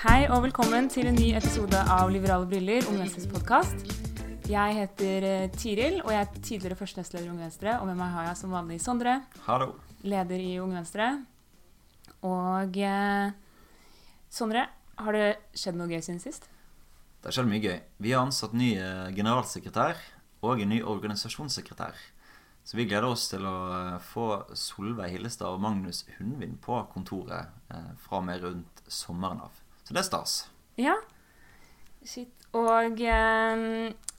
Hei og velkommen til en ny episode av Liberale briller, Unge Venstres podkast. Jeg heter eh, Tiril, og jeg er tidligere første nestleder i Unge Venstre. Og med meg har jeg som vanlig Sondre, Hallo. leder i Unge Venstre. Og eh, Sondre, har det skjedd noe gøy siden sist? Det har skjedd mye gøy. Vi har ansatt ny eh, generalsekretær og en ny organisasjonssekretær. Så vi gleder oss til å eh, få Solveig Hillestad og Magnus Hundvin på kontoret fra og med rundt sommeren av. Så det er stas. Ja. Shit. Og eh,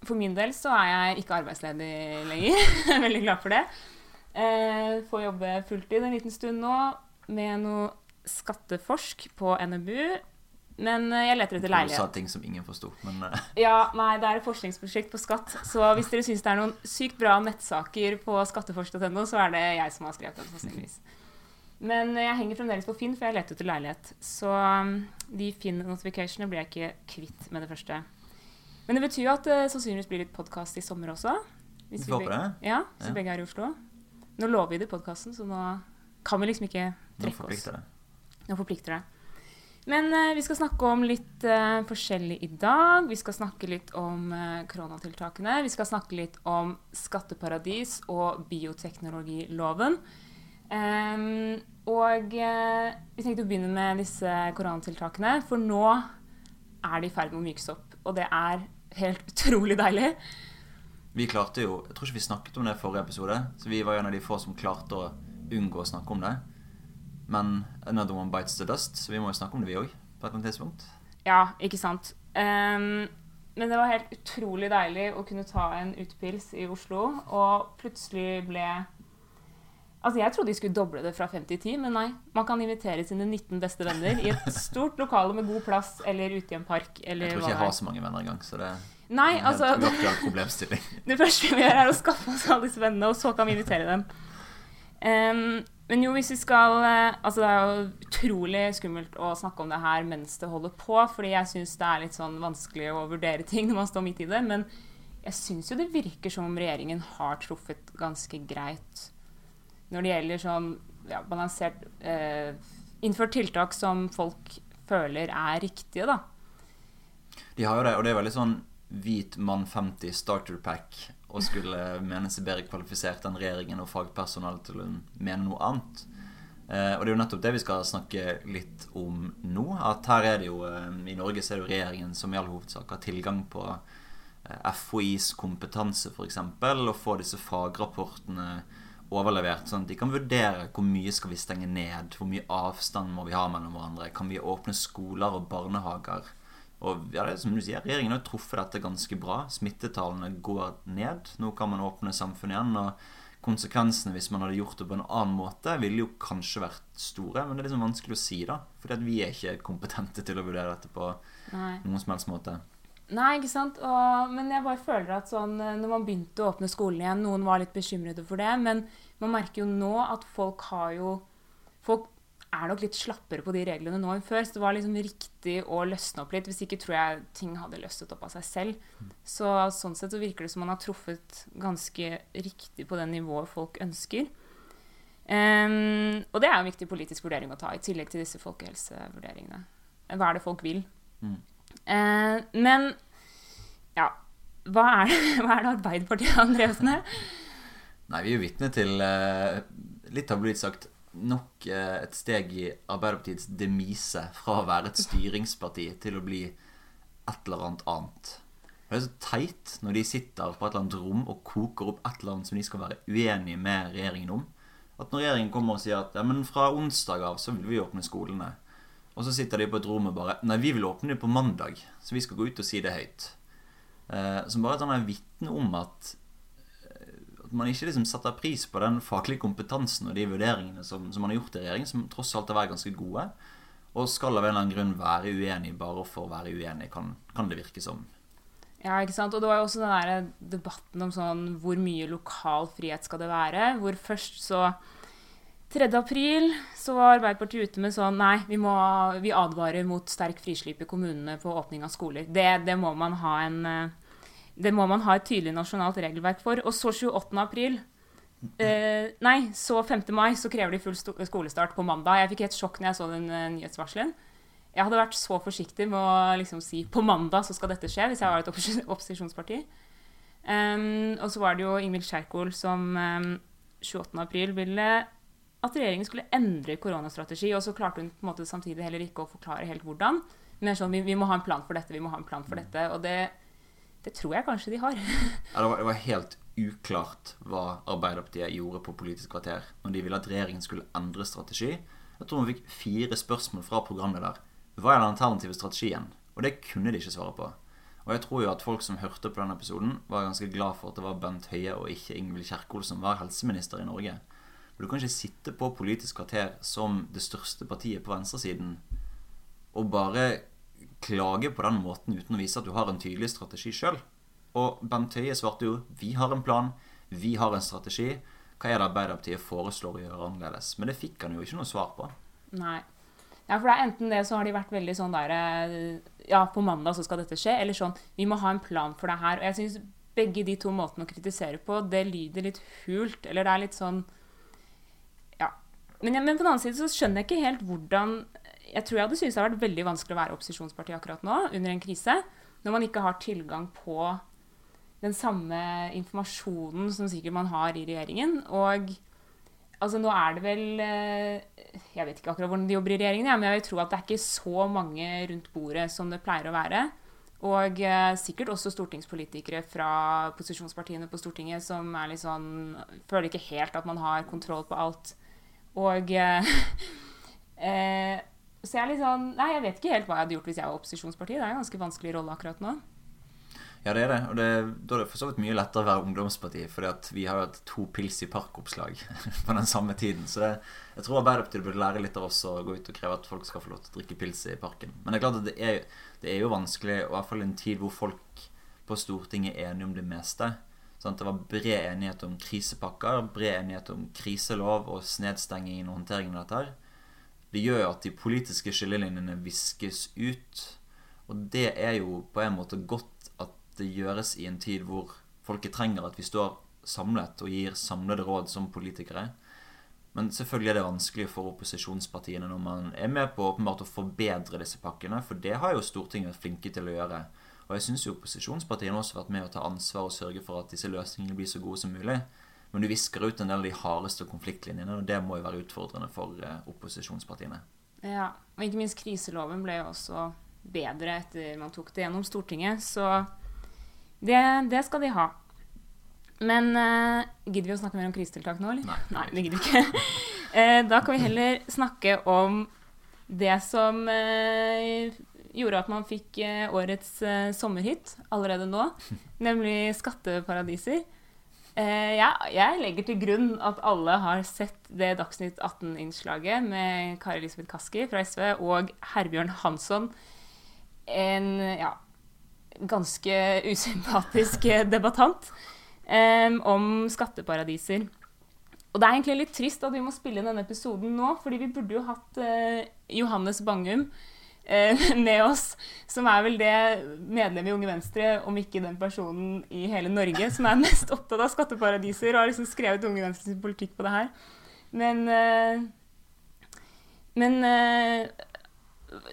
for min del så er jeg ikke arbeidsledig lenger. Jeg er veldig glad for det. Eh, får jobbe fulltid en liten stund nå med noe skatteforsk på NMBU. Men eh, jeg leter etter leilighet. Du sa ting som ingen forsto, men eh, Ja, nei, det er et forskningsprosjekt på skatt. Så hvis dere syns det er noen sykt bra nettsaker på skatteforsk.no, så er det jeg som har skrevet den. sannsynligvis. Men jeg henger fremdeles på Finn, for jeg leter etter leilighet. Så um, de Finn-notificationene blir jeg ikke kvitt med det første. Men det betyr jo at det sannsynligvis blir litt podkast i sommer også. Hvis Vi begge- det. Ja, hvis Ja. begge er i Oslo. Nå lover vi det i podkasten, så nå kan vi liksom ikke trekke oss. det. Nå forplikter det. Men uh, vi skal snakke om litt uh, forskjellig i dag. Vi skal snakke litt om uh, koronatiltakene. Vi skal snakke litt om skatteparadis og bioteknologiloven. Em, og uh, vi tenkte å begynne med disse koronatiltakene, for nå er de i ferd med å mykes opp. Og det er helt utrolig deilig. Vi klarte jo Jeg tror ikke vi snakket om det i forrige episode, så vi var en av de få som klarte å unngå å snakke om det. Men another one bites the dust, så vi må jo snakke om det, vi òg, på et eller annet tidspunkt. Ja, ikke sant. Um, men det var helt utrolig deilig å kunne ta en utepils i Oslo, og plutselig ble Altså, Jeg trodde de skulle doble det fra 5 til 10, men nei. Man kan invitere sine 19 beste venner i et stort lokale med god plass, eller ute i en park, eller Jeg tror ikke jeg har er. så mange venner engang, så det er Nei, en altså uaktuell problemstilling. Det første vi gjør, er å skaffe oss alle disse vennene, og så kan vi invitere dem. Um, men jo, hvis vi skal eh, Altså, det er jo utrolig skummelt å snakke om det her mens det holder på, fordi jeg syns det er litt sånn vanskelig å vurdere ting når man står midt i det. Men jeg syns jo det virker som om regjeringen har truffet ganske greit når det gjelder sånn ja, balansert eh, Innført tiltak som folk føler er riktige, da. De har jo det, og det er veldig sånn hvit mann 50 starter pack og skulle mene seg bedre kvalifisert enn regjeringen og fagpersonalet til å mene noe annet. Eh, og det er jo nettopp det vi skal snakke litt om nå. At her er det jo eh, I Norge så er det jo regjeringen som i all hovedsak har tilgang på eh, FHIs kompetanse, f.eks., og få disse fagrapportene overlevert, sånn at de kan vurdere hvor mye skal vi stenge ned, hvor mye avstand må vi ha mellom hverandre, kan vi åpne skoler og barnehager. Og ja, det er som du sier, Regjeringen har truffet dette ganske bra. Smittetallene går ned. Nå kan man åpne samfunnet igjen. og Konsekvensene hvis man hadde gjort det på en annen måte, ville jo kanskje vært store. Men det er liksom vanskelig å si, da. Fordi at vi er ikke kompetente til å vurdere dette på Nei. noen som helst måte. Nei, ikke sant? Og, men jeg bare føler at sånn, eh, når man begynte å åpne skolen igjen, noen var litt bekymrede for det, men man merker jo nå at folk har jo Folk er nok litt slappere på de reglene nå enn før, så det var liksom riktig å løsne opp litt. Hvis ikke tror jeg ting hadde løsnet opp av seg selv. Så sånn sett så virker det som man har truffet ganske riktig på det nivået folk ønsker. Um, og det er en viktig politisk vurdering å ta, i tillegg til disse folkehelsevurderingene. Hva er det folk vil? Mm. Eh, men ja hva er, det, hva er det Arbeiderpartiet har drevet med? Nei, vi er jo vitne til eh, litt har blitt sagt nok eh, et steg i Arbeiderpartiets demise fra å være et styringsparti til å bli et eller annet annet. Det er så teit når de sitter på et eller annet rom og koker opp et eller annet som de skal være uenige med regjeringen om. At når regjeringen kommer og sier at ja, men fra onsdag av så vil vi åpne skolene, og så sitter de på et rom og bare Nei, vi vil åpne det på mandag, så vi skal gå ut og si det høyt. Eh, som bare et sånt vitne om at at man ikke liksom setter pris på den faglige kompetansen og de vurderingene som, som man har gjort i regjering, som tross alt har vært ganske gode, og skal av en eller annen grunn være uenig bare for å være uenig, kan, kan det virke som. Ja, ikke sant? Og det var jo også den der debatten om sånn hvor mye lokal frihet skal det være. Hvor først så 3. april så var Arbeiderpartiet ute med sånn Nei, vi, må, vi advarer mot sterk frislipp i kommunene på åpning av skoler. Det, det må en eh, det må man ha et tydelig nasjonalt regelverk for. Og så 28. april eh, Nei, så 5. mai så krever de full skolestart på mandag. Jeg fikk helt sjokk når jeg så den eh, nyhetsvarselen. Jeg hadde vært så forsiktig med å liksom si på mandag så skal dette skje, hvis jeg var et opposisjonsparti. Um, og så var det jo Ingvild Kjerkol som um, 28. april ville at regjeringen skulle endre koronastrategi, og så klarte hun på en måte samtidig heller ikke å forklare helt hvordan. Men sånn, vi, vi må ha en plan for dette, vi må ha en plan for dette. Og det, det tror jeg kanskje de har. Ja, det, var, det var helt uklart hva Arbeiderpartiet gjorde på Politisk kvarter når de ville at regjeringen skulle endre strategi. Jeg tror hun fikk fire spørsmål fra programleder. Hva er den alternative strategien? Og det kunne de ikke svare på. Og jeg tror jo at folk som hørte på denne episoden, var ganske glad for at det var Bent Høie og ikke Ingvild Kjerkol som var helseminister i Norge. For du kan ikke sitte på Politisk kvarter som det største partiet på venstresiden og bare klage på den måten uten å vise at du har en tydelig strategi sjøl. Og Bent Høie svarte jo vi har en plan, vi har en strategi. Hva er det Arbeiderpartiet foreslår å gjøre annerledes? Men det fikk han jo ikke noe svar på. Nei. Ja, for det er enten det, så har de vært veldig sånn der Ja, på mandag så skal dette skje. Eller sånn Vi må ha en plan for det her. Og jeg syns begge de to måtene å kritisere på, det lyder litt hult. Eller det er litt sånn. Men, men på den annen side så skjønner jeg ikke helt hvordan Jeg tror jeg hadde syntes det hadde vært veldig vanskelig å være opposisjonsparti akkurat nå, under en krise, når man ikke har tilgang på den samme informasjonen som sikkert man har i regjeringen. Og altså nå er det vel eh, Jeg vet ikke akkurat hvordan de jobber i regjeringen, ja, men jeg vil tro at det er ikke så mange rundt bordet som det pleier å være. Og eh, sikkert også stortingspolitikere fra posisjonspartiene på Stortinget som er litt sånn Føler ikke helt at man har kontroll på alt. Og eh, eh, Så jeg er litt sånn Nei, jeg vet ikke helt hva jeg hadde gjort hvis jeg var opposisjonsparti. Det er en ganske vanskelig rolle akkurat nå. Ja, det er det. Og det, da er det for så vidt mye lettere å være ungdomsparti, fordi vi har jo hatt to pils i park-oppslag på den samme tiden. Så det, jeg tror Arbeiderpartiet burde lære litt av oss å gå ut og kreve at folk skal få lov til å drikke pils i parken. Men det er klart at det er, det er jo vanskelig, i hvert fall i en tid hvor folk på Stortinget er enige om det meste. Sånn at det var bred enighet om krisepakker, bred enighet om kriselov og snedstenging og håndteringen av dette. her. Det gjør jo at de politiske skillelinjene viskes ut. Og det er jo på en måte godt at det gjøres i en tid hvor folket trenger at vi står samlet og gir samlede råd som politikere. Men selvfølgelig er det vanskelig for opposisjonspartiene når man er med på åpenbart å forbedre disse pakkene, for det har jo Stortinget vært flinke til å gjøre. Og jeg syns jo opposisjonspartiene også har vært med å ta ansvar og sørge for at disse løsningene blir så gode som mulig. Men du visker ut en del av de hardeste konfliktlinjene, og det må jo være utfordrende for eh, opposisjonspartiene. Ja, og ikke minst kriseloven ble jo også bedre etter man tok det gjennom Stortinget, så det, det skal de ha. Men uh, gidder vi å snakke mer om krisetiltak nå, eller? Nei. det gidder vi ikke. Eh, da kan vi heller snakke om det som eh, gjorde at man fikk eh, årets eh, sommerhit allerede nå, nemlig skatteparadiser. Eh, ja, jeg legger til grunn at alle har sett det Dagsnytt 18-innslaget med Kari Elisabeth Kaski fra SV og Herbjørn Hansson. En ja, ganske usympatisk debattant um, om skatteparadiser. Og det er egentlig litt trist at vi må spille inn denne episoden nå, fordi vi burde jo hatt uh, Johannes Bangum med oss, som er vel det medlemmet i Unge Venstre, om ikke den personen i hele Norge, som er mest opptatt av skatteparadiser og har liksom skrevet Unge Venstres politikk på det her. Men eh, Men eh,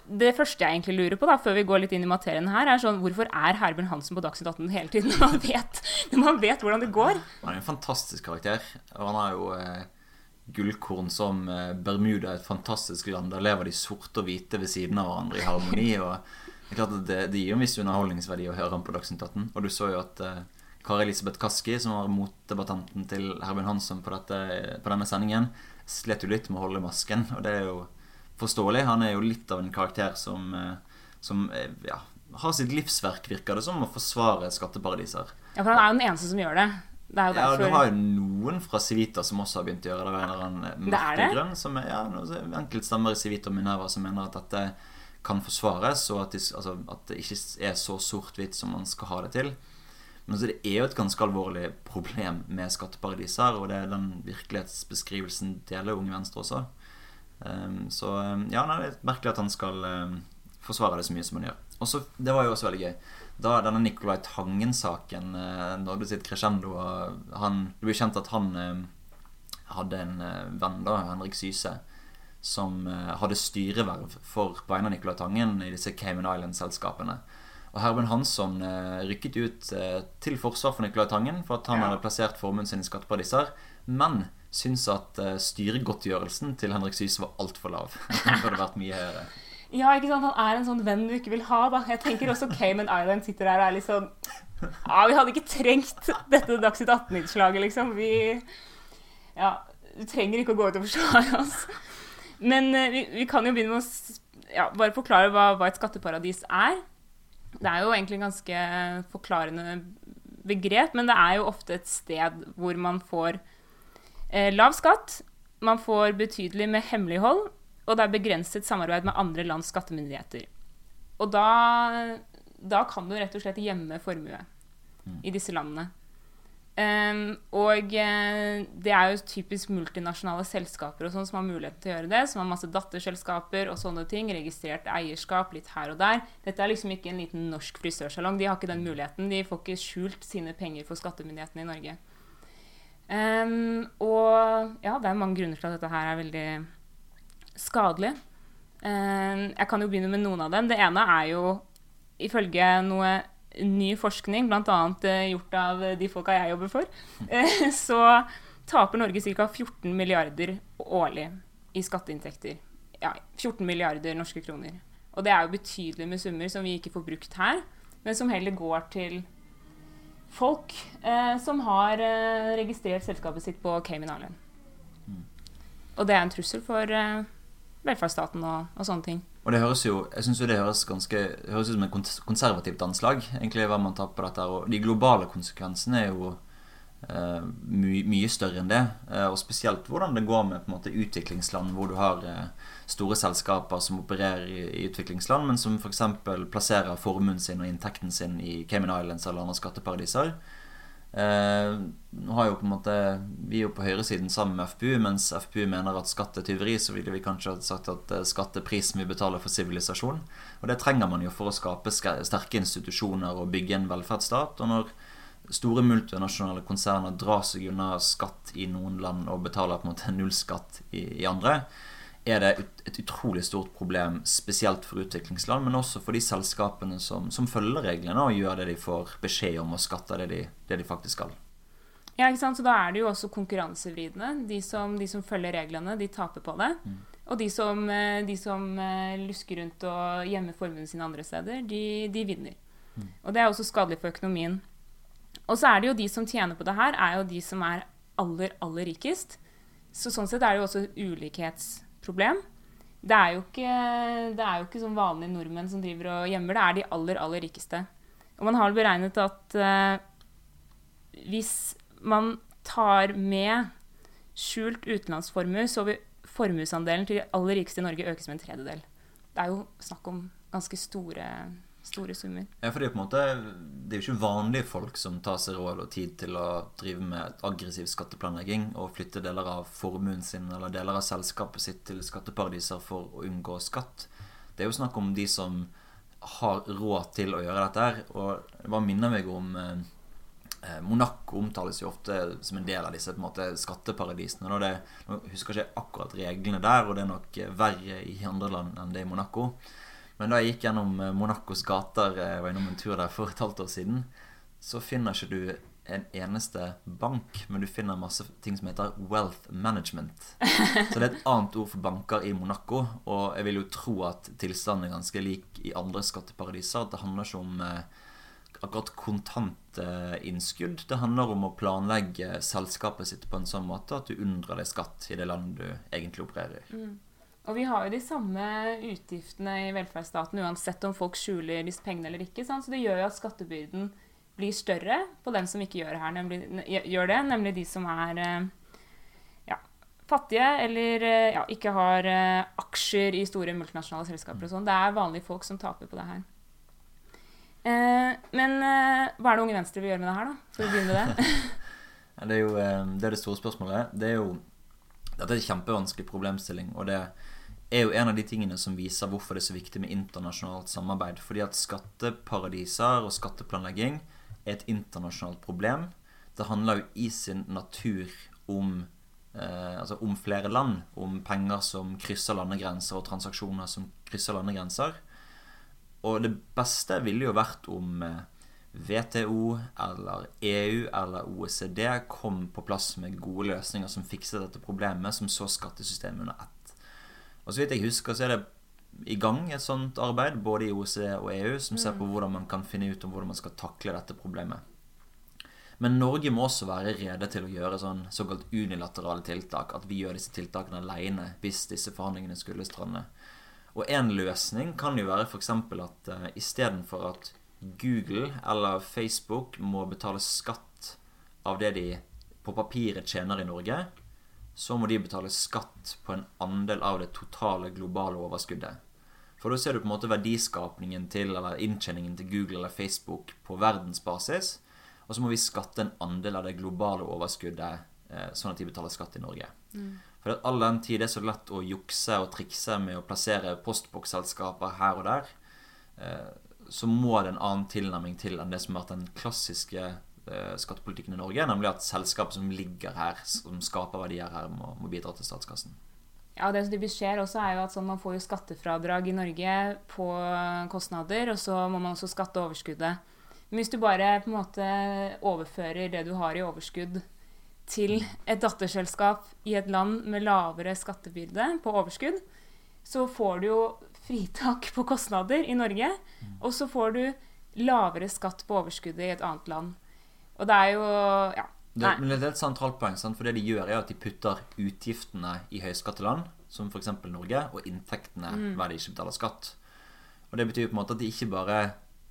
det første jeg egentlig lurer på, da, før vi går litt inn i materien her, er sånn Hvorfor er Herbjørn Hansen på Dagsnytt 18 hele tiden når man vet, når man vet hvordan det går? Han er en fantastisk karakter. Og han har jo eh, gullkorn som Bermuda er et fantastisk land. Der lever de sorte og hvite ved siden av hverandre i harmoni. og Det er klart at det, det gir en viss underholdningsverdi å høre ham på Dagsnytt 18. Og du så jo at uh, Kari Elisabeth Kaski, som var motdebattanten til Herbjørn Hansson på, dette, på denne sendingen, slet jo litt med å holde masken. Og det er jo forståelig. Han er jo litt av en karakter som, uh, som uh, ja, har sitt livsverk, virker det som, å forsvare skatteparadiser. Ja, for han er jo den eneste som gjør det. Det er jo Ja, derfor Du har jo noen fra Civita som også har begynt å gjøre det. Eller en grunn. Som er, ja, noe- stemmer i Civita og Minerva som mener at dette kan forsvares, og at, de, altså, at det ikke er så sort-hvitt som man skal ha det til. Men altså, det er jo et ganske alvorlig problem med skatteparadiser, og det er den virkelighetsbeskrivelsen deler Unge Venstre også. Um, så um, ja, nei, det er merkelig at han skal um, forsvare det så mye som han gjør. Også, Det var jo også veldig gøy. Da er denne Nicolai Tangen-saken når du sitt crescendo han, Det blir kjent at han um, hadde en uh, venn, da, Henrik Syse, som eh, hadde styreverv for på vegne av Nicolai Tangen i disse Cayman Island-selskapene. Og Herman Hansson eh, rykket ut eh, til forsvar for Nicolai Tangen for at han Ja. hadde plassert formuen sin i skatteparadiser, men syntes at eh, styregodtgjørelsen til Henrik Syse var altfor lav. Den burde vært mye høyere. Ja, ikke sant? Han er en sånn venn du ikke vil ha, da. Jeg tenker også Cayman Island sitter der og er litt sånn Ja, vi hadde ikke trengt dette Dagsnytt 18-innslaget, liksom. Vi Ja, du trenger ikke å gå ut og forsvare oss. Men eh, vi, vi kan jo begynne med å ja, bare forklare hva, hva et skatteparadis er. Det er jo egentlig en ganske forklarende begrep, men det er jo ofte et sted hvor man får eh, lav skatt, man får betydelig med hemmelighold, og det er begrenset samarbeid med andre lands skattemyndigheter. Og da, da kan du rett og slett gjemme formue i disse landene. Um, og eh, det er jo typisk multinasjonale selskaper og sånn som har mulighet til å gjøre det, som har masse datterselskaper og sånne ting, registrert eierskap litt her og der. Dette er liksom ikke en liten norsk frisørsalong. De har ikke den muligheten. De får ikke skjult sine penger for skattemyndighetene i Norge. Um, og ja, det er mange grunner til at dette her er veldig skadelig. Ehm, jeg kan jo begynne med noen av dem. Det ene er jo ifølge noe ny forskning, bl.a. Uh, gjort av de folka jeg jobber for, eh, så taper Norge ca. 14 milliarder årlig i skatteinntekter. Ja, 14 milliarder norske kroner. Og det er jo betydelig med summer som vi ikke får brukt her, men som heller går til folk eh, som har eh, registrert selskapet sitt på Cayman Island. Og det er en trussel for eh, velferdsstaten og, og sånne ting. Og det høres jo jeg synes jo det høres ganske høres ut som et konservativt anslag, egentlig hva man tar på dette. Og de globale konsekvensene er jo eh, my, mye større enn det. Eh, og spesielt hvordan det går med på en måte utviklingsland hvor du har eh, store selskaper som opererer i, i utviklingsland, men som f.eks. plasserer formuen sin og inntekten sin i Cayman Islands eller andre skatteparadiser. Eh, nå har jo på en måte Vi er jo på høyresiden sammen med FPU, mens FPU mener at skatt er tyveri, så ville vi kanskje sagt at eh, skatt er prisen vi betaler for sivilisasjon. Og det trenger man jo for å skape sterke institusjoner og bygge en velferdsstat. Og når store multinasjonale konserner drar seg unna skatt i noen land og betaler på en måte nullskatt i, i andre, er det et utrolig stort problem, spesielt for utviklingsland, men også for de selskapene som, som følger reglene og gjør det de får beskjed om og skatter det de, det de faktisk skal. Ja, ikke sant? Så da er det jo også konkurransevridende. De som, de som følger reglene, de taper på det. Og de som, eh, de som eh, lusker rundt og gjemmer formuen sin andre steder, de, de vinner. Og det er også skadelig for økonomien. Og så er det jo de som tjener på det her, er jo de som er aller, aller rikest. Så sånn sett er det jo også et ulikhetsproblem. Det er jo ikke, det er jo ikke sånn vanlige nordmenn som driver og gjemmer, det er de aller, aller rikeste. Og man har beregnet at eh, hvis man tar med skjult utenlandsformue, så vil formuesandelen til de aller rikeste i Norge økes med en tredjedel. Det er jo snakk om ganske store, store summer. Ja, for det er, på en måte, det er jo ikke vanlige folk som tar seg råd og tid til å drive med aggressiv skatteplanlegging og flytte deler av formuen sin eller deler av selskapet sitt til skatteparadiser for å unngå skatt. Det er jo snakk om de som har råd til å gjøre dette her. Og det bare minner meg om eh, eh, Monaco omtales jo ofte som en del av disse måte, skatteparadisene. Og det, nå husker jeg ikke akkurat reglene der, og det er nok eh, verre i andre land enn det i Monaco. Men da jeg gikk gjennom eh, Monacos gater, eh, jeg var innom en tur der for et halvt år siden, så finner ikke du en eneste bank, men du finner masse ting som heter wealth management. Så det er et annet ord for banker i Monaco, og jeg vil jo tro at tilstanden er ganske lik i andre skatteparadiser. At det handler ikke om eh, akkurat kontantinnskudd. Det handler om å planlegge selskapet sitt på en sånn måte at du unndrar deg skatt i det landet du egentlig opererer i. Og vi har jo de samme utgiftene i velferdsstaten uansett om folk skjuler disse pengene eller ikke. Sant? Så det gjør jo at skattebyrden blir større på dem som ikke gjør, her, nemlig, gjør det, nemlig de som er eh, ja, fattige eller eh, ja, ikke har eh, aksjer i store multinasjonale selskaper og sånn. Det er vanlige folk som taper på det her. Men hva er det Unge Venstre vil gjøre med det her, da? For å begynne med det. Det er jo det, er det store spørsmålet. Det er jo Dette er en kjempevanskelig problemstilling. Og det er jo en av de tingene som viser hvorfor det er så viktig med internasjonalt samarbeid. Fordi at skatteparadiser og skatteplanlegging er et internasjonalt problem. Det handler jo i sin natur om eh, altså om flere land, om penger som krysser landegrenser, og transaksjoner som krysser landegrenser. Og det beste ville jo vært om eh, WTO eller EU eller OECD kom på plass med gode løsninger som fikset dette problemet, som så skattesystemet under ett. Og så vidt jeg husker, så er det i gang et sånt arbeid, både i OECD og EU, som ser på hvordan man kan finne ut om hvordan man skal takle dette problemet. Men Norge må også være rede til å gjøre sånn såkalt unilaterale tiltak. At vi gjør disse tiltakene alene hvis disse forhandlingene skulle strande. Og en løsning kan jo være f.eks. at uh, istedenfor at Google eller Facebook må betale skatt av det de på papiret tjener i Norge, så må de betale skatt på en andel av det totale globale overskuddet. For da ser du på en måte verdiskapningen til, eller inntjeningen til Google eller Facebook på verdensbasis. Og så må vi skatte en andel av det globale overskuddet, eh, sånn at de betaler skatt i Norge. Mm. For all den tid det er så lett å jukse og trikse med å plassere postboksselskaper her og der, eh, så må det en annen tilnærming til enn det som har vært den klassiske skattepolitikken i Norge, nemlig at selskap som ligger her, som skaper verdier her, må, må bidra til statskassen. Ja, det som typisk skjer også, er jo at sånn, man får jo skattefradrag i Norge på kostnader, og så må man også skatte overskuddet. Men hvis du bare på en måte overfører det du har i overskudd, til et datterselskap i et land med lavere skattebyrde på overskudd, så får du jo fritak på kostnader i Norge, og så får du lavere skatt på overskuddet i et annet land. Og det er jo ja, det, men det er et sentralt poeng, sant? for det de gjør, er at de putter utgiftene i høyskatteland, som f.eks. Norge, og inntektene mm. hver de ikke betaler skatt. Og det betyr jo på en måte at de ikke bare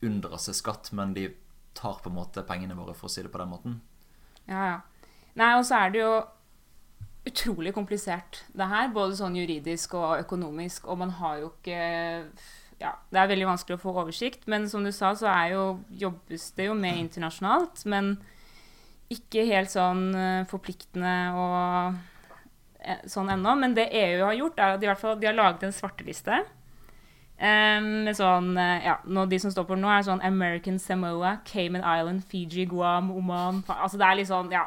unndrar seg skatt, men de tar på en måte pengene våre, for å si det på den måten. Ja, ja. Nei, og så er det jo utrolig komplisert, det her. Både sånn juridisk og økonomisk. Og man har jo ikke Ja, det er veldig vanskelig å få oversikt. Men som du sa, så jo, jobbes det jo med internasjonalt. Men ikke helt sånn eh, forpliktende og eh, sånn ennå. Men det EU har gjort, er at de, fall, de har laget en svarteliste Um, sånn, ja, nå, de som står på nå, er sånn American Samoa, Cayman Island, Fiji, Guam, Oman Altså det er litt sånn, ja.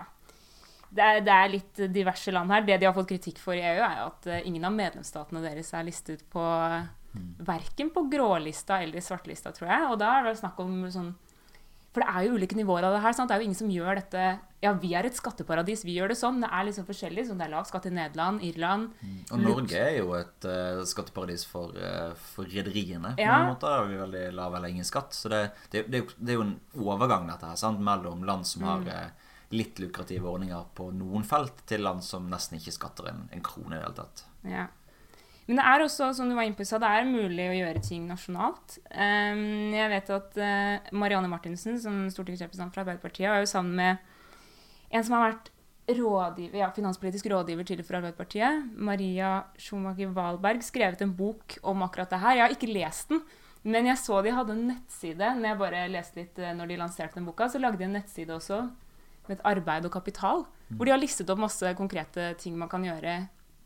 Det er, det er, litt diverse land her. Det de har fått kritikk for i EU, er at uh, ingen av medlemsstatene deres er listet på uh, Verken på grålista eller svartlista, tror jeg. Og da er det snakk om sånn For det er jo ulike nivåer av det her. Sant? Det er jo ingen som gjør dette ja, vi er et skatteparadis, vi gjør det sånn. Det er liksom forskjellig. Sånn det er lav skatt i Nederland, Irland mm. Og Norge er jo et uh, skatteparadis for, uh, for rederiene. Ja. På en måte har vi veldig lav eller ingen skatt. Så det, det, det, det er jo en overgang dette her, sant? mellom land som har uh, litt lukrative ordninger på noen felt, til land som nesten ikke skatter en, en krone i det hele tatt. Ja. Men det er også, som du var inne på, det er mulig å gjøre ting nasjonalt. Um, jeg vet at Marianne Martinsen, som stortingsrepresentant fra Arbeiderpartiet, var jo sammen med en som har vært rådgiver, ja, finanspolitisk rådgiver tidligere for Arbeiderpartiet, Maria Schumacher Wahlberg, skrevet en bok om akkurat det her. Jeg har ikke lest den, men jeg så de hadde en nettside når jeg bare leste litt eh, når de lanserte den boka. Så lagde de en nettside også med et arbeid og kapital, hvor de har listet opp masse konkrete ting man kan gjøre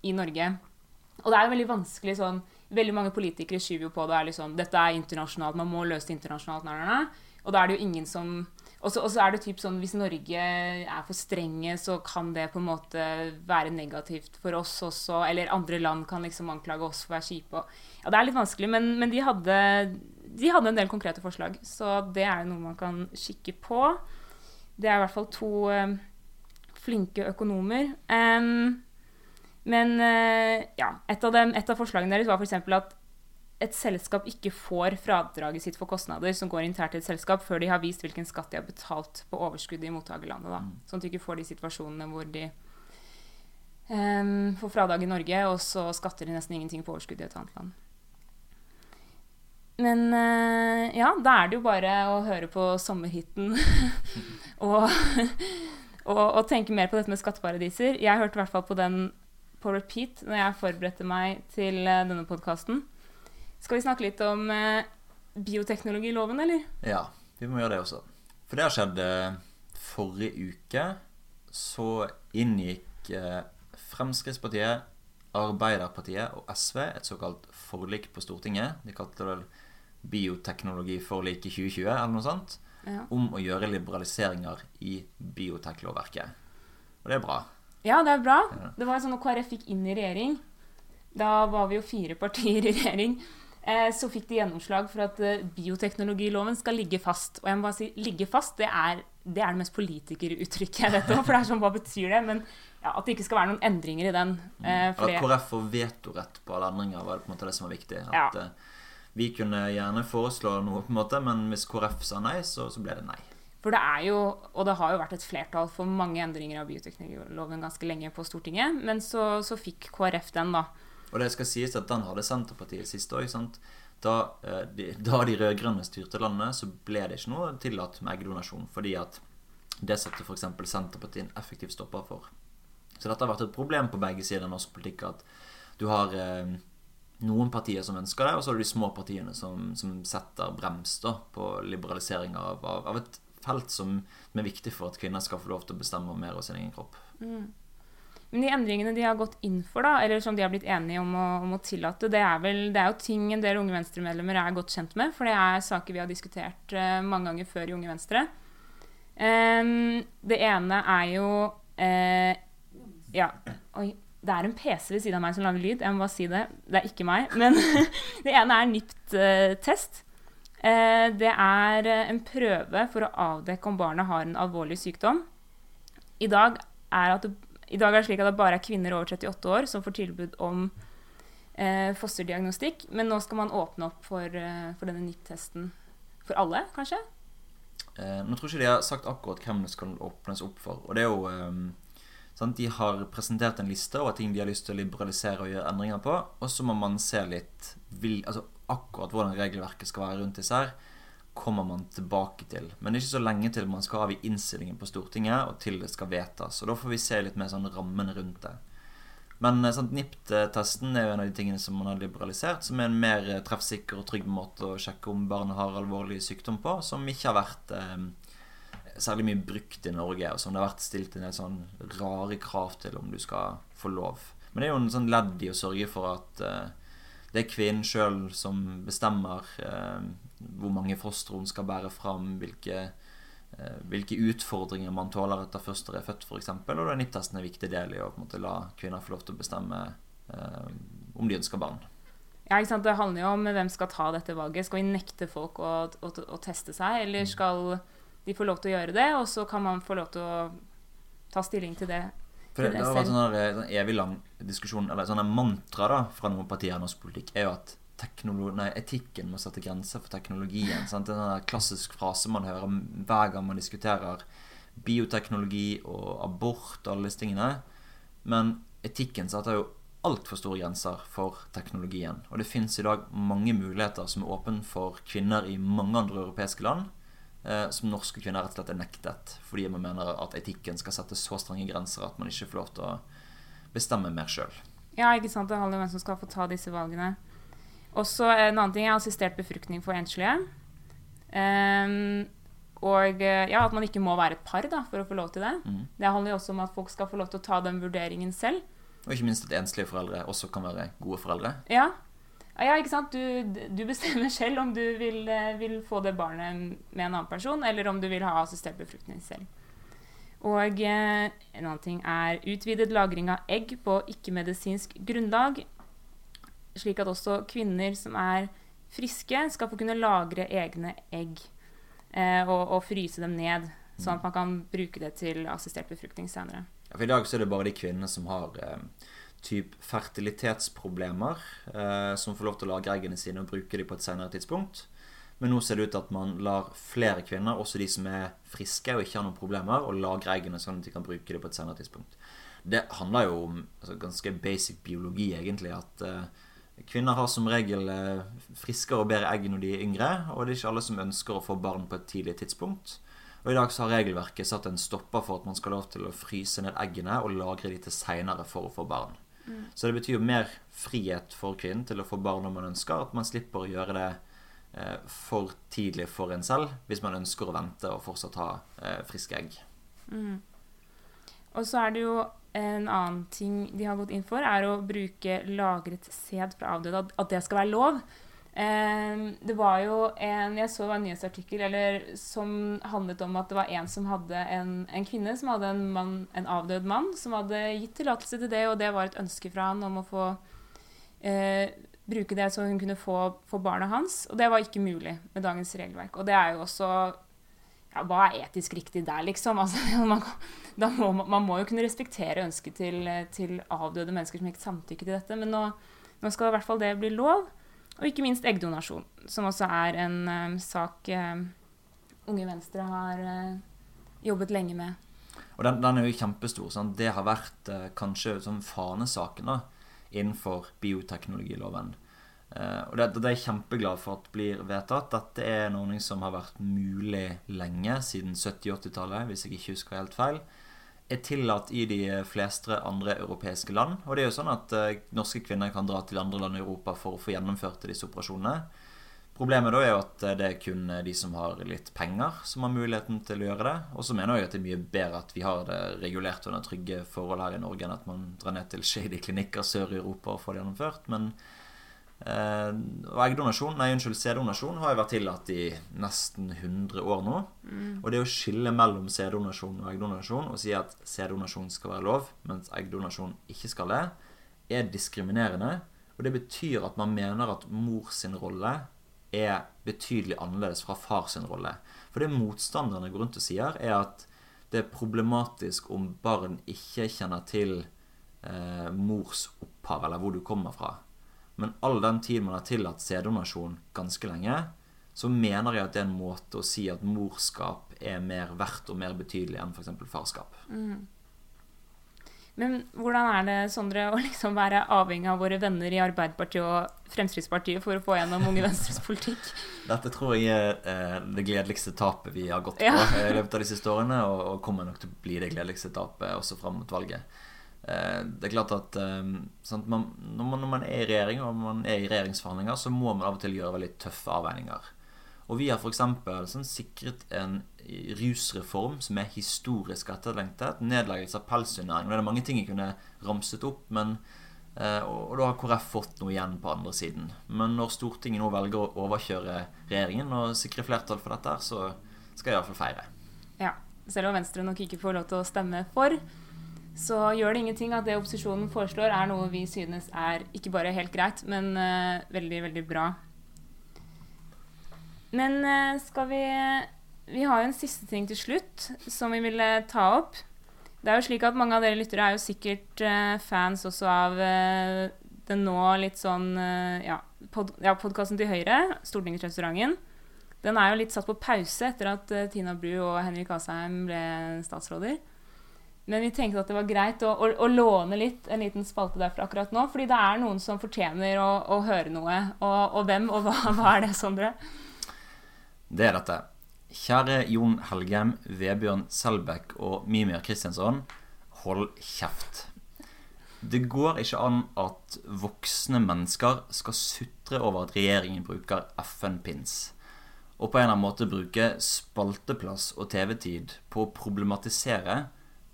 i Norge. Og det er veldig vanskelig sånn Veldig mange politikere skyver jo på det. er liksom, Dette er internasjonalt, man må løse det internasjonalt. Nei, nei, nei. Og da er det jo ingen som og så er det typ sånn hvis Norge er for strenge, så kan det på en måte være negativt for oss også. Eller andre land kan liksom anklage oss for å være kjipe. Ja, det er litt vanskelig, men, men de, hadde, de, hadde, en del konkrete forslag. Så det er noe man kan kikke på. Det er i hvert fall to um, flinke økonomer. Um, men uh, ja, et av, dem, et av forslagene deres var f.eks. at et selskap ikke får fradraget sitt for kostnader som går internt til et selskap, før de har vist hvilken skatt de har betalt på overskuddet i mottakerlandet. Da. Mm. Sånn at de ikke får de situasjonene hvor de um, får fradrag i Norge, og så skatter de nesten ingenting på overskuddet i et annet land. Men uh, ja, da er det jo bare å høre på sommerhiten og, og, og, tenke mer på dette med skatteparadiser. Jeg hørte i hvert fall på den på repeat når jeg forberedte meg til uh, denne podkasten. Skal vi snakke litt om eh, bioteknologiloven, eller? Ja, vi må gjøre det også. For det har skjedd eh, forrige uke. Så inngikk eh, Fremskrittspartiet, Arbeiderpartiet og SV et såkalt forlik på Stortinget. De kalte det vel Bioteknologiforliket 2020 eller noe sånt. Ja. Om å gjøre liberaliseringer i bioteklovverket. Og det er bra. Ja, det er bra. Det var sånn når KrF gikk inn i regjering, da var vi jo fire partier i regjering, eh, så fikk de gjennomslag for at eh, bioteknologiloven skal ligge fast. Og jeg må bare si ligge fast, det er det, er det mest politikeruttrykket jeg vet om. For det er sånn, hva betyr det? Men ja, at det ikke skal være noen endringer i den. Eh, for At det, KrF får vetorett på alle endringer, var det på en måte det som var viktig. At Ja. eh, vi kunne gjerne foreslå noe, på en måte, men hvis KrF sa nei, så, så ble det nei. For det er jo, og det har jo vært et flertall for mange endringer av bioteknologiloven ganske lenge på Stortinget, men så, så fikk KrF den, da. Og det skal sies at den hadde Senterpartiet sist òg. Da, eh, de, da de rød-grønne styrte landet, så ble det ikke noe tillatt med eggdonasjon. Fordi at det satte f.eks. Senterpartiet en effektiv stopper for. Så dette har vært et problem på begge sider av norsk politikk. At du har eh, noen partier som ønsker det, og så har du de små partiene som, som setter brems da, på liberalisering av, av, av et felt som, er viktig for at kvinner skal få lov til å bestemme mer over sin egen kropp. Men de endringene de har gått inn for, da, eller som de har blitt enige om å, om å tillate, det er, vel, det er jo ting en del Unge Venstre-medlemmer er godt kjent med. For det er saker vi har diskutert uh, mange ganger før i Unge Venstre. Um, det ene er jo uh, Ja, oi. Det er en PC ved siden av meg som lager lyd. Jeg må bare si det. Det er ikke meg. Men det ene er NIPT-test. Eh, det er eh, en prøve for å avdekke om barnet har en alvorlig sykdom. I dag er, det, I dag er det slik at det bare er kvinner over 38 år som får tilbud om eh, fosterdiagnostikk. Men nå skal man åpne opp for, for denne NIPT-testen for alle, kanskje? Eh, nå tror ikke de har sagt akkurat hvem det skal åpnes opp for. Og det er jo eh, De har presentert en liste over ting de har lyst til å liberalisere og gjøre endringer på. Og så må man se litt vil, altså akkurat hvordan regelverket skal være rundt disse her, kommer man tilbake til. Men det er ikke så lenge til man skal avgi innstillingen på Stortinget, og til det skal vedtas. Og da får vi se litt mer sånn rammen rundt det. Men eh, sant, NIPT-testen er jo en av de tingene som man har liberalisert, som er en mer eh, treffsikker og trygg måte å sjekke om barnet har alvorlig sykdom på, som ikke har vært eh, særlig mye brukt i Norge, og som det har vært stilt en del sånn rare krav til om du skal få lov. Men det er jo en sånn ledd i å sørge for at eh, det er kvinnen sjøl som bestemmer eh, hvor mange fostre hun skal bære fram, hvilke, eh, hvilke utfordringer man tåler etter fosteret er født, f.eks. Og da er NIPT-testen en viktig del i å måte, la kvinner få lov til å bestemme eh, om de ønsker barn. Ja, ikke sant? Det handler jo om hvem skal ta dette valget. Skal vi nekte folk å, å, å teste seg, eller skal de få lov til å gjøre det, og så kan man få lov til å ta stilling til det For det, det har vært sånn en sånn evig lang diskusjon, eller sånne mantra da, fra noen partier i norsk politikk, er jo at nei, etikken må sette grenser for teknologien. Sant? Det er en sånn klassisk frase man hører hver gang man diskuterer bioteknologi og abort og alle disse tingene. Men etikken setter jo altfor store grenser for teknologien. Og det fins i dag mange muligheter som er åpne for kvinner i mange andre europeiske land, som norske kvinner rett og slett er nektet fordi man mener at etikken skal sette så strenge grenser at man ikke får lov til å bestemme mer sjøl. Ja, ikke sant? Det handler om hvem som skal få ta disse valgene. Også en annen ting er assistert befruktning for enslige. Um, og eh, ja, at man ikke må være et par da, for å få lov til det. Mm. Det handler jo også om at folk skal få lov til å ta den vurderingen selv. Og ikke minst at enslige foreldre også kan være gode foreldre. Ja, ja ikke sant? Du, du bestemmer selv om du vil, eh, vil få det barnet med en annen person, eller om du vil ha assistert befruktning selv. Og eh, en annen ting er utvidet lagring av egg på ikke-medisinsk grunnlag, slik at også kvinner som er friske, skal få kunne lagre egne egg eh, og, og fryse dem ned, sånn at man kan bruke det til assistert befruktning senere. Ja, For I dag så er det bare de kvinnene som har eh, typ fertilitetsproblemer, eh, som får lov til å lagre eggene sine og bruke dem på et senere tidspunkt. Men nå ser det ut til at man lar flere kvinner, også de som er friske og ikke har noen problemer, å lagre eggene sånn at de kan bruke dem på et senere tidspunkt. Det handler jo om altså, ganske basic biologi, egentlig. At eh, kvinner har som regel eh, friskere og bedre egg når de er yngre, og det er ikke alle som ønsker å få barn på et tidlig tidspunkt. Og I dag så har regelverket satt en stopper for at man skal ha lov til å fryse ned eggene og lagre de til seinere for å få barn. Så det betyr jo mer frihet for kvinnen til å få barn når man ønsker. At man slipper å gjøre det eh, for tidlig for en selv hvis man ønsker å vente og fortsatt ha eh, friske egg. Mm. Og så er det jo en annen ting de har gått inn for, er å bruke lagret sæd fra avdøde. At, det skal være lov. Eh, det var jo en Jeg så en nyhetsartikkel eller, som handlet om at det var en som hadde en, en kvinne som hadde en, mann, en avdød mann, som hadde gitt tillatelse til det, og det var et ønske fra han om å få eh, bruke det så hun kunne få, få barna hans. Og det var ikke mulig med dagens regelverk. Og det er jo også ja, Hva er etisk riktig der, liksom? Altså, man, må, man, må, jo kunne respektere ønsket til, til, avdøde mennesker som ikke samtykker til dette. Men nå, nå, skal i hvert fall det bli lov. Og ikke minst eggdonasjon, som også er en um, sak um, Unge Venstre har uh, jobbet lenge med. Og den, den er jo kjempestor. Sant? Det har vært uh, kanskje sånn fanesaken da, innenfor bioteknologiloven. Uh, og det, det, er jeg kjempeglad for at blir vedtatt. Dette er en ordning som har vært mulig lenge, siden 70-80-tallet, hvis jeg ikke husker helt feil. Er tillatt i de fleste andre europeiske land. Og det er jo sånn at uh, norske kvinner kan dra til andre land i Europa for å få gjennomført disse operasjonene. Problemet da er jo at det er kun de som har litt penger, som har muligheten til å gjøre det. Og så mener jeg at det er mye bedre at vi har det regulert under trygge forhold her i Norge, enn at man drar ned til shady klinikker sør i Europa og får det gjennomført. Men eh, eggdonasjon, nei, unnskyld, sæddonasjon har jo vært tillatt i nesten 100 år nå. Mm. Og det å skille mellom sæddonasjon og eggdonasjon og si at sæddonasjon skal være lov, mens eggdonasjon ikke skal det, er diskriminerende. Og det betyr at man mener at mor sin rolle er betydelig annerledes fra fars rolle. For det motstanderne går rundt og sier, er at det er problematisk om barn ikke kjenner til eh, mors opphav, eller hvor du kommer fra. Men all den tid man har tillatt sæddonasjon ganske lenge, så mener jeg at det er en måte å si at morskap er mer verdt og mer betydelig enn f.eks. farskap. Mm. Men hvordan er det, Sondre, å liksom være avhengig av våre venner i Arbeiderpartiet og Fremskrittspartiet for å få gjennom Unge Venstres politikk? Dette tror jeg er eh, det gledeligste tapet vi har gått på ja. i løpet av de siste årene, og, og, kommer nok til å bli det gledeligste tapet også fram mot valget. Eh, det er klart at eh, sant, man, når, man, når, man, er i regjering og man er i regjeringsforhandlinger, så må man av og til gjøre veldig tøffe avveininger. Og vi har f.eks. Sånn, sikret en rusreform som er historisk etterlengtet. Nedleggelse av pelsdyrnæringen. Det er mange ting jeg kunne ramset opp, men, eh, og, da har KrF fått noe igjen på andre siden. Men når Stortinget nå velger å overkjøre regjeringen og sikre flertall for dette, så skal jeg iallfall feire. Ja, selv om Venstre nok ikke får lov til å stemme for, så gjør det ingenting at det opposisjonen foreslår, er noe vi synes er ikke bare helt greit, men uh, veldig, veldig bra. Men uh, skal vi vi har jo en siste ting til slutt som vi ville ta opp. Det er jo slik at Mange av dere lyttere er jo sikkert uh, fans også av den nå litt sånn ja, pod ja, podkasten til Høyre, Stortingsrestauranten. Den er jo litt satt på pause etter at Tina Bru og Henrik Asheim ble statsråder. Men vi tenkte at det var greit å, å, å, låne litt en liten spalte derfra akkurat nå. Fordi det er noen som fortjener å, å høre noe. Og, og, hvem, og hva, hva er det, Sondre? Det er dette. Kjære Jon Helgem, Vebjørn Selbekk og Mimir Kristiansson, hold kjeft. Det går ikke an at voksne mennesker skal sutre over at regjeringen bruker FN-pins, og på en eller annen måte bruke spalteplass og TV-tid på å problematisere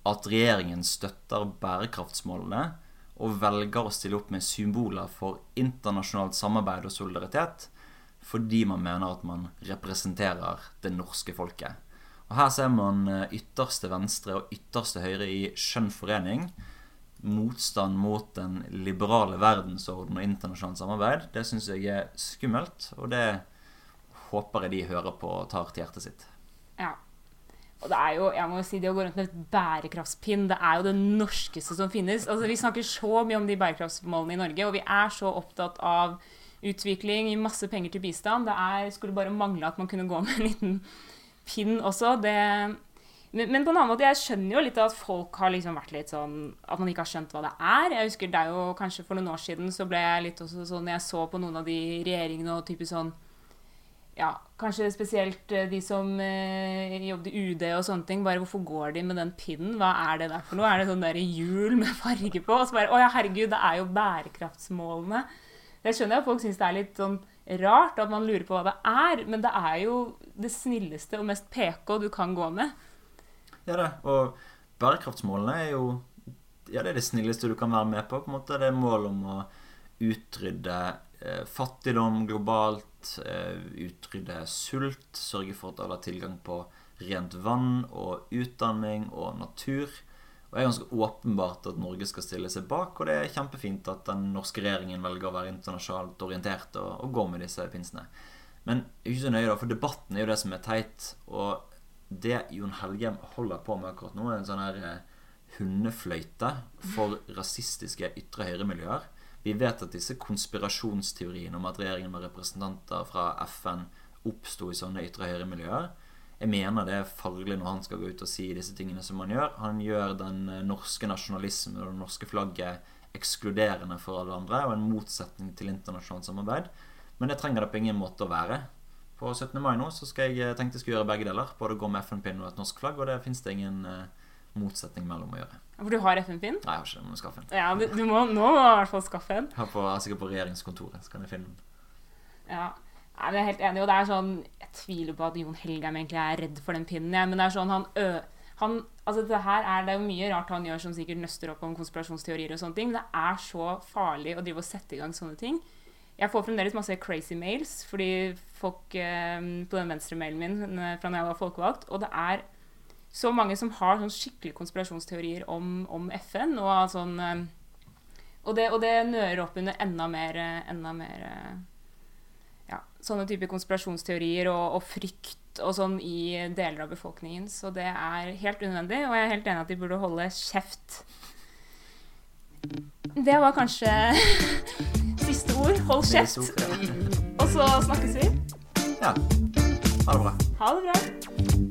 at regjeringen støtter bærekraftsmålene og velger å stille opp med symboler for internasjonalt samarbeid og solidaritet fordi man mener at man representerer det norske folket. Og Her ser man eh, ytterste venstre og ytterste høyre i skjønn forening. Motstand mot den liberale verdensorden og internasjonalt samarbeid. Det syns jeg er skummelt, og det håper jeg de hører på og tar til hjertet sitt. Ja. Og det er jo, jeg må jo si, det å gå rundt med et bærekraftspinn, det er jo det norskeste som finnes. Altså, Vi snakker så mye om de bærekraftsmålene i Norge, og vi er så opptatt av utvikling, gir masse penger til bistand. Det er, skulle bare mangle at man kunne gå med en liten pinn også. Det, men, men, på en annen måte, jeg skjønner jo litt at folk har liksom vært litt sånn At man ikke har skjønt hva det er. Jeg husker det er jo kanskje For noen år siden så ble jeg litt også sånn jeg så på noen av de regjeringene og typisk sånn ja, kanskje spesielt eh, de som eh, jobbet i UD og sånne ting. Bare hvorfor går de med den pinnen? Hva er det der for noe? Er det sånn der hjul med farge på? Og så bare Å ja, herregud, det er jo bærekraftsmålene. Det skjønner jeg at folk syns det er litt sånn rart at man lurer på hva det er, men det er jo det snilleste og mest PK du kan gå med. Ja, det. Og bærekraftsmålene er jo ja, det er det snilleste du kan være med på. på en måte. Det er mål om å utrydde eh, fattigdom globalt, eh, utrydde sult, sørge for at alle har tilgang på rent vann og utdanning og natur. Og det er ganske åpenbart at Norge skal stille seg bak, og det er kjempefint at den norske regjeringen velger å være internasjonalt orientert og, og gå med disse pinsene. Men ikke så nøye, da, for debatten er jo det som er teit. Og det Jon Helgem holder på med akkurat nå, er en sånn her eh, hundefløyte for rasistiske ytre høyre-miljøer. Vi vet at disse konspirasjonsteoriene om at regjeringen med representanter fra FN oppsto i sånne ytre høyre-miljøer, jeg mener det er farlig når han skal gå ut og si disse tingene som han gjør. Han gjør den eh, norske nasjonalismen og det norske flagget ekskluderende for alle andre og en motsetning til internasjonalt samarbeid. Men det trenger det på ingen måte å være. På 17. mai nå så skal jeg tenkte jeg skulle gjøre begge deler. Både gå med FN-pinn og et norsk flagg, og det fins det ingen uh, motsetning mellom å gjøre. For du har FN-pinn? Nei, jeg har ikke det. Må skaffe en. Ja, du, du må, nå må du i hvert fall skaffe en. Jeg er sikkert på regjeringskontoret, så kan jeg finne den. Ja. Nei, jeg er helt enig, og det er sånn Jeg tviler på at Jon Helgheim egentlig er redd for den pinnen, ja, men det er sånn han ø... Han, altså det her er det jo mye rart han gjør som sikkert nøster opp om konspirasjonsteorier og sånne ting, men det er så farlig å drive og sette i gang sånne ting. Jeg får fremdeles masse crazy mails fordi folk eh, på den venstre mailen min eh, fra når jeg var folkevalgt, og det er så mange som har sånn skikkelig konspirasjonsteorier om, om FN. Og, sånn, eh, og, det, og det nører opp under enda mer, eh, enda mer eh, ja, sånne typer konspirasjonsteorier og, og, frykt og sånn i deler av befolkningen. Så det er helt unødvendig, og jeg er helt enig at de burde holde kjeft. Det var kanskje siste ord. Hold kjeft. Og så snakkes vi. Ja. Ha det bra. Ha det bra.